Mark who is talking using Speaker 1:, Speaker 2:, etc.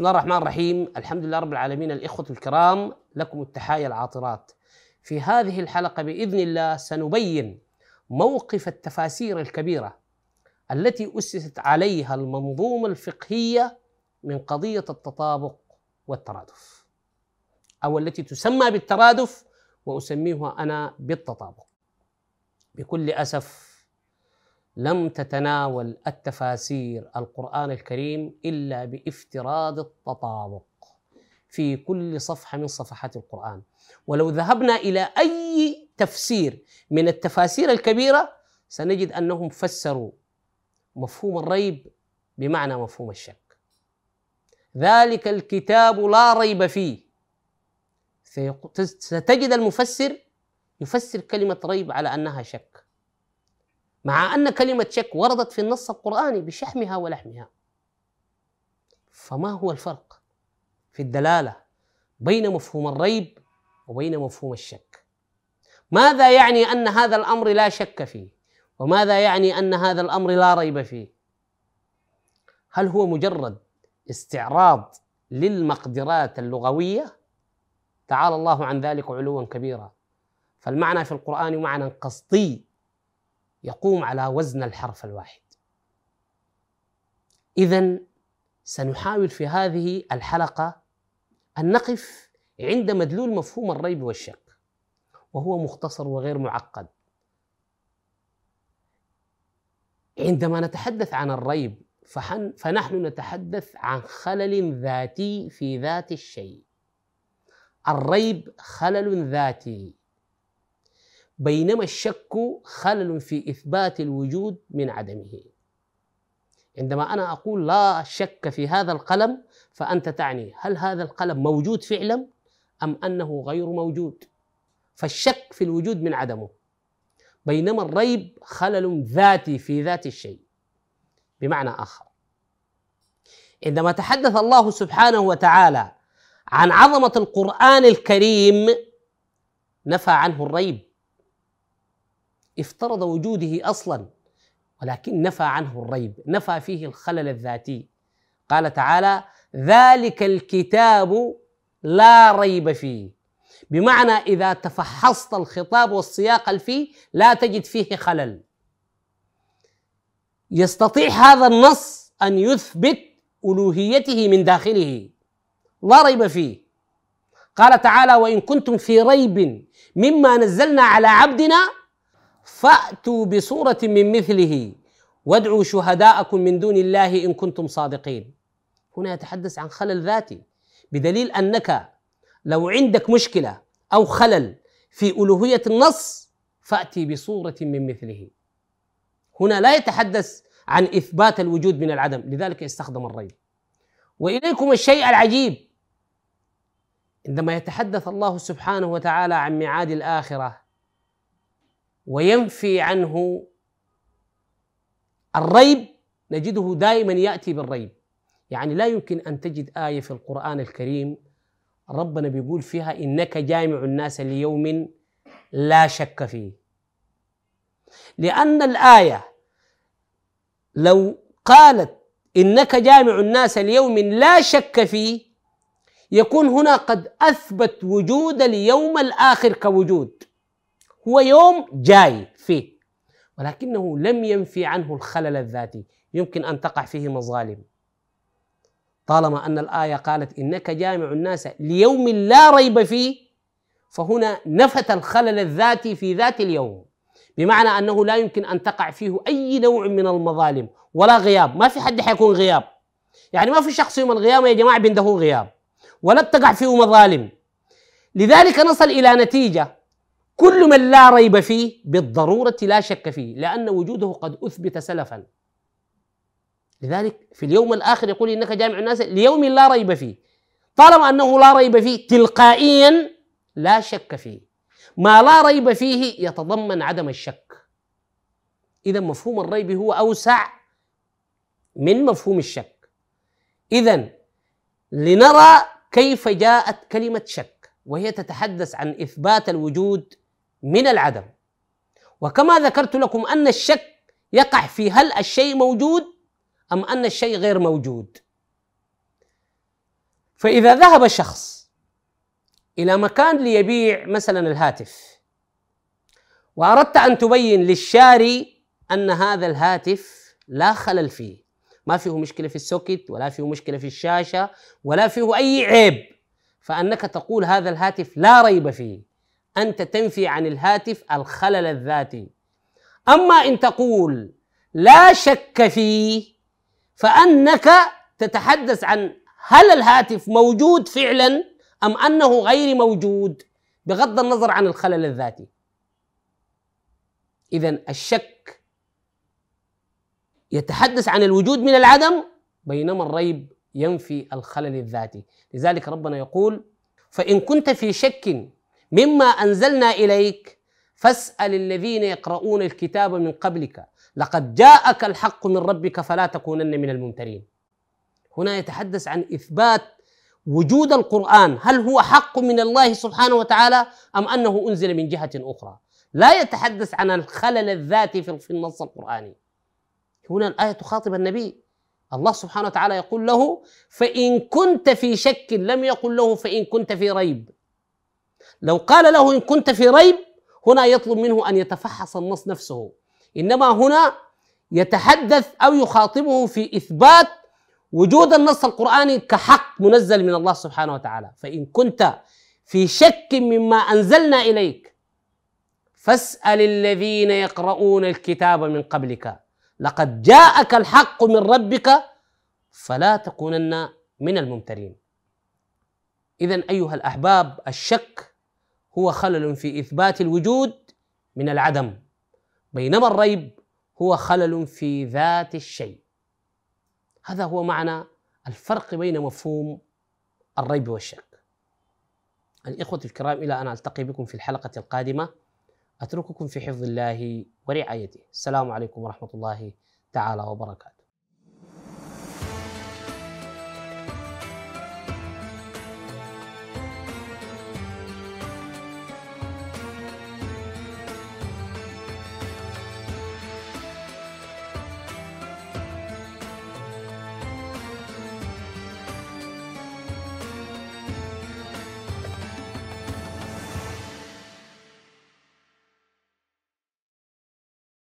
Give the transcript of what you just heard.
Speaker 1: بسم الله الرحمن الرحيم. الحمد لله رب العالمين. الإخوة الكرام لكم التحايا العاطرات. في هذه الحلقة بإذن الله سنبين موقف التفاسير الكبيرة التي أسست عليها المنظومة الفقهية من قضية التطابق والترادف أو التي تسمى بالترادف وأسميها أنا بالتطابق. بكل أسف لم تتناول التفاسير القرآن الكريم إلا بافتراض التطابق في كل صفحة من صفحات القرآن. ولو ذهبنا إلى أي تفسير من التفاسير الكبيرة سنجد أنهم فسروا مفهوم الريب بمعنى مفهوم الشك. ذلك الكتاب لا ريب فيه. ستجد المفسر يفسر كلمة ريب على أنها شك. مع أن كلمة شك وردت في النص القرآني بشحمها ولحمها. فما هو الفرق في الدلالة بين مفهوم الريب وبين مفهوم الشك؟ ماذا يعني أن هذا الأمر لا شك فيه؟ وماذا يعني أن هذا الأمر لا ريب فيه؟ هل هو مجرد استعراض للمقدرات اللغوية؟ تعالى الله عن ذلك علوا كبيرا. فالمعنى في القرآن معنى قصدي يقوم على وزن الحرف الواحد. اذا سنحاول في هذه الحلقة أن نقف عند مدلول مفهوم الريب والشك وهو مختصر وغير معقد. عندما نتحدث عن الريب فنحن نتحدث عن خلل ذاتي في ذات الشيء. الريب خلل ذاتي. بينما الشك خلل في إثبات الوجود من عدمه. عندما أنا أقول لا شك في هذا القلم فأنت تعني هل هذا القلم موجود فعلا أم أنه غير موجود؟ فالشك في الوجود من عدمه. بينما الريب خلل ذاتي في ذات الشيء. بمعنى آخر. عندما تحدث الله سبحانه وتعالى عن عظمة القرآن الكريم نفى عنه الريب. افترض وجوده أصلا ولكن نفى عنه الريب نفى فيه الخلل الذاتي. قال تعالى ذلك الكتاب لا ريب فيه. بمعنى إذا تفحصت الخطاب والسياق الفيه لا تجد فيه خلل. يستطيع هذا النص أن يثبت ألوهيته من داخله. لا ريب فيه. قال تعالى وإن كنتم في ريب مما نزلنا على عبدنا فأتوا بصورة من مثله وادعوا شهداءكم من دون الله إن كنتم صادقين. هنا يتحدث عن خلل ذاتي بدليل أنك لو عندك مشكلة أو خلل في ألوهية النص فأتي بصورة من مثله. هنا لا يتحدث عن إثبات الوجود من العدم لذلك استخدم الريب. وإليكم الشيء العجيب عندما يتحدث الله سبحانه وتعالى عن ميعاد الآخرة وينفي عنه الريب نجده دائما يأتي بالريب. يعني لا يمكن أن تجد آية في القرآن الكريم ربنا بيقول فيها إنك جامع الناس ليوم لا شك فيه. لأن الآية لو قالت إنك جامع الناس ليوم لا شك فيه يكون هنا قد أثبت وجود اليوم الآخر كوجود. هو يوم جاي فيه ولكنه لم ينفي عنه الخلل الذاتي يمكن أن تقع فيه مظالم. طالما أن الآية قالت إنك جامع الناس ليوم لا ريب فيه فهنا نفت الخلل الذاتي في ذات اليوم بمعنى أنه لا يمكن أن تقع فيه أي نوع من المظالم ولا غياب. ما في حد حيكون غياب. يعني ما في شخص يوم القيامة يا جماعة عنده غياب ولا بتقع فيه مظالم. لذلك نصل إلى نتيجة كل من لا ريب فيه بالضرورة لا شك فيه لأن وجوده قد أثبت سلفا. لذلك في اليوم الآخر يقول إنك جامع الناس ليوم لا ريب فيه. طالما أنه لا ريب فيه تلقائيا لا شك فيه. ما لا ريب فيه يتضمن عدم الشك. إذا مفهوم الريب هو أوسع من مفهوم الشك. إذا لنرى كيف جاءت كلمة شك وهي تتحدث عن إثبات الوجود من العدم. وكما ذكرت لكم أن الشك يقع في هل الشيء موجود أم أن الشيء غير موجود. فإذا ذهب شخص إلى مكان ليبيع مثلا الهاتف وأردت أن تبين للشاري أن هذا الهاتف لا خلل فيه. ما فيه مشكلة في السوكت ولا فيه مشكلة في الشاشة ولا فيه أي عيب. فأنك تقول هذا الهاتف لا ريب فيه. أنت تنفي عن الهاتف الخلل الذاتي. أما إن تقول لا شك فيه فأنك تتحدث عن هل الهاتف موجود فعلا أم أنه غير موجود بغض النظر عن الخلل الذاتي. إذا الشك يتحدث عن الوجود من العدم بينما الريب ينفي الخلل الذاتي. لذلك ربنا يقول فإن كنت في شك مما أنزلنا إليك. فاسأل الذين يقرؤون الكتاب من قبلك. لقد جاءك الحق من ربك فلا تكونن من الممترين. هنا يتحدث عن إثبات وجود القرآن. هل هو حق من الله سبحانه وتعالى أم أنه أنزل من جهة أخرى؟ لا يتحدث عن الخلل الذاتي في النص القرآني. هنا الآية تخاطب النبي. الله سبحانه وتعالى يقول له فإن كنت في شك لم يقل له فإن كنت في ريب. لو قال له إن كنت في ريب هنا يطلب منه أن يتفحص النص نفسه. إنما هنا يتحدث أو يخاطبه في إثبات وجود النص القرآني كحق منزل من الله سبحانه وتعالى. فإن كنت في شك مما أنزلنا إليك فاسأل الذين يقرؤون الكتاب من قبلك. لقد جاءك الحق من ربك فلا تكونن من الممترين. إذا أيها الأحباب الشك هو خلل في إثبات الوجود من العدم. بينما الريب هو خلل في ذات الشيء. هذا هو معنى الفرق بين مفهوم الريب والشك. الإخوة الكرام إلى أن ألتقي بكم في الحلقة القادمة. أترككم في حفظ الله ورعايته. السلام عليكم ورحمة الله تعالى وبركاته.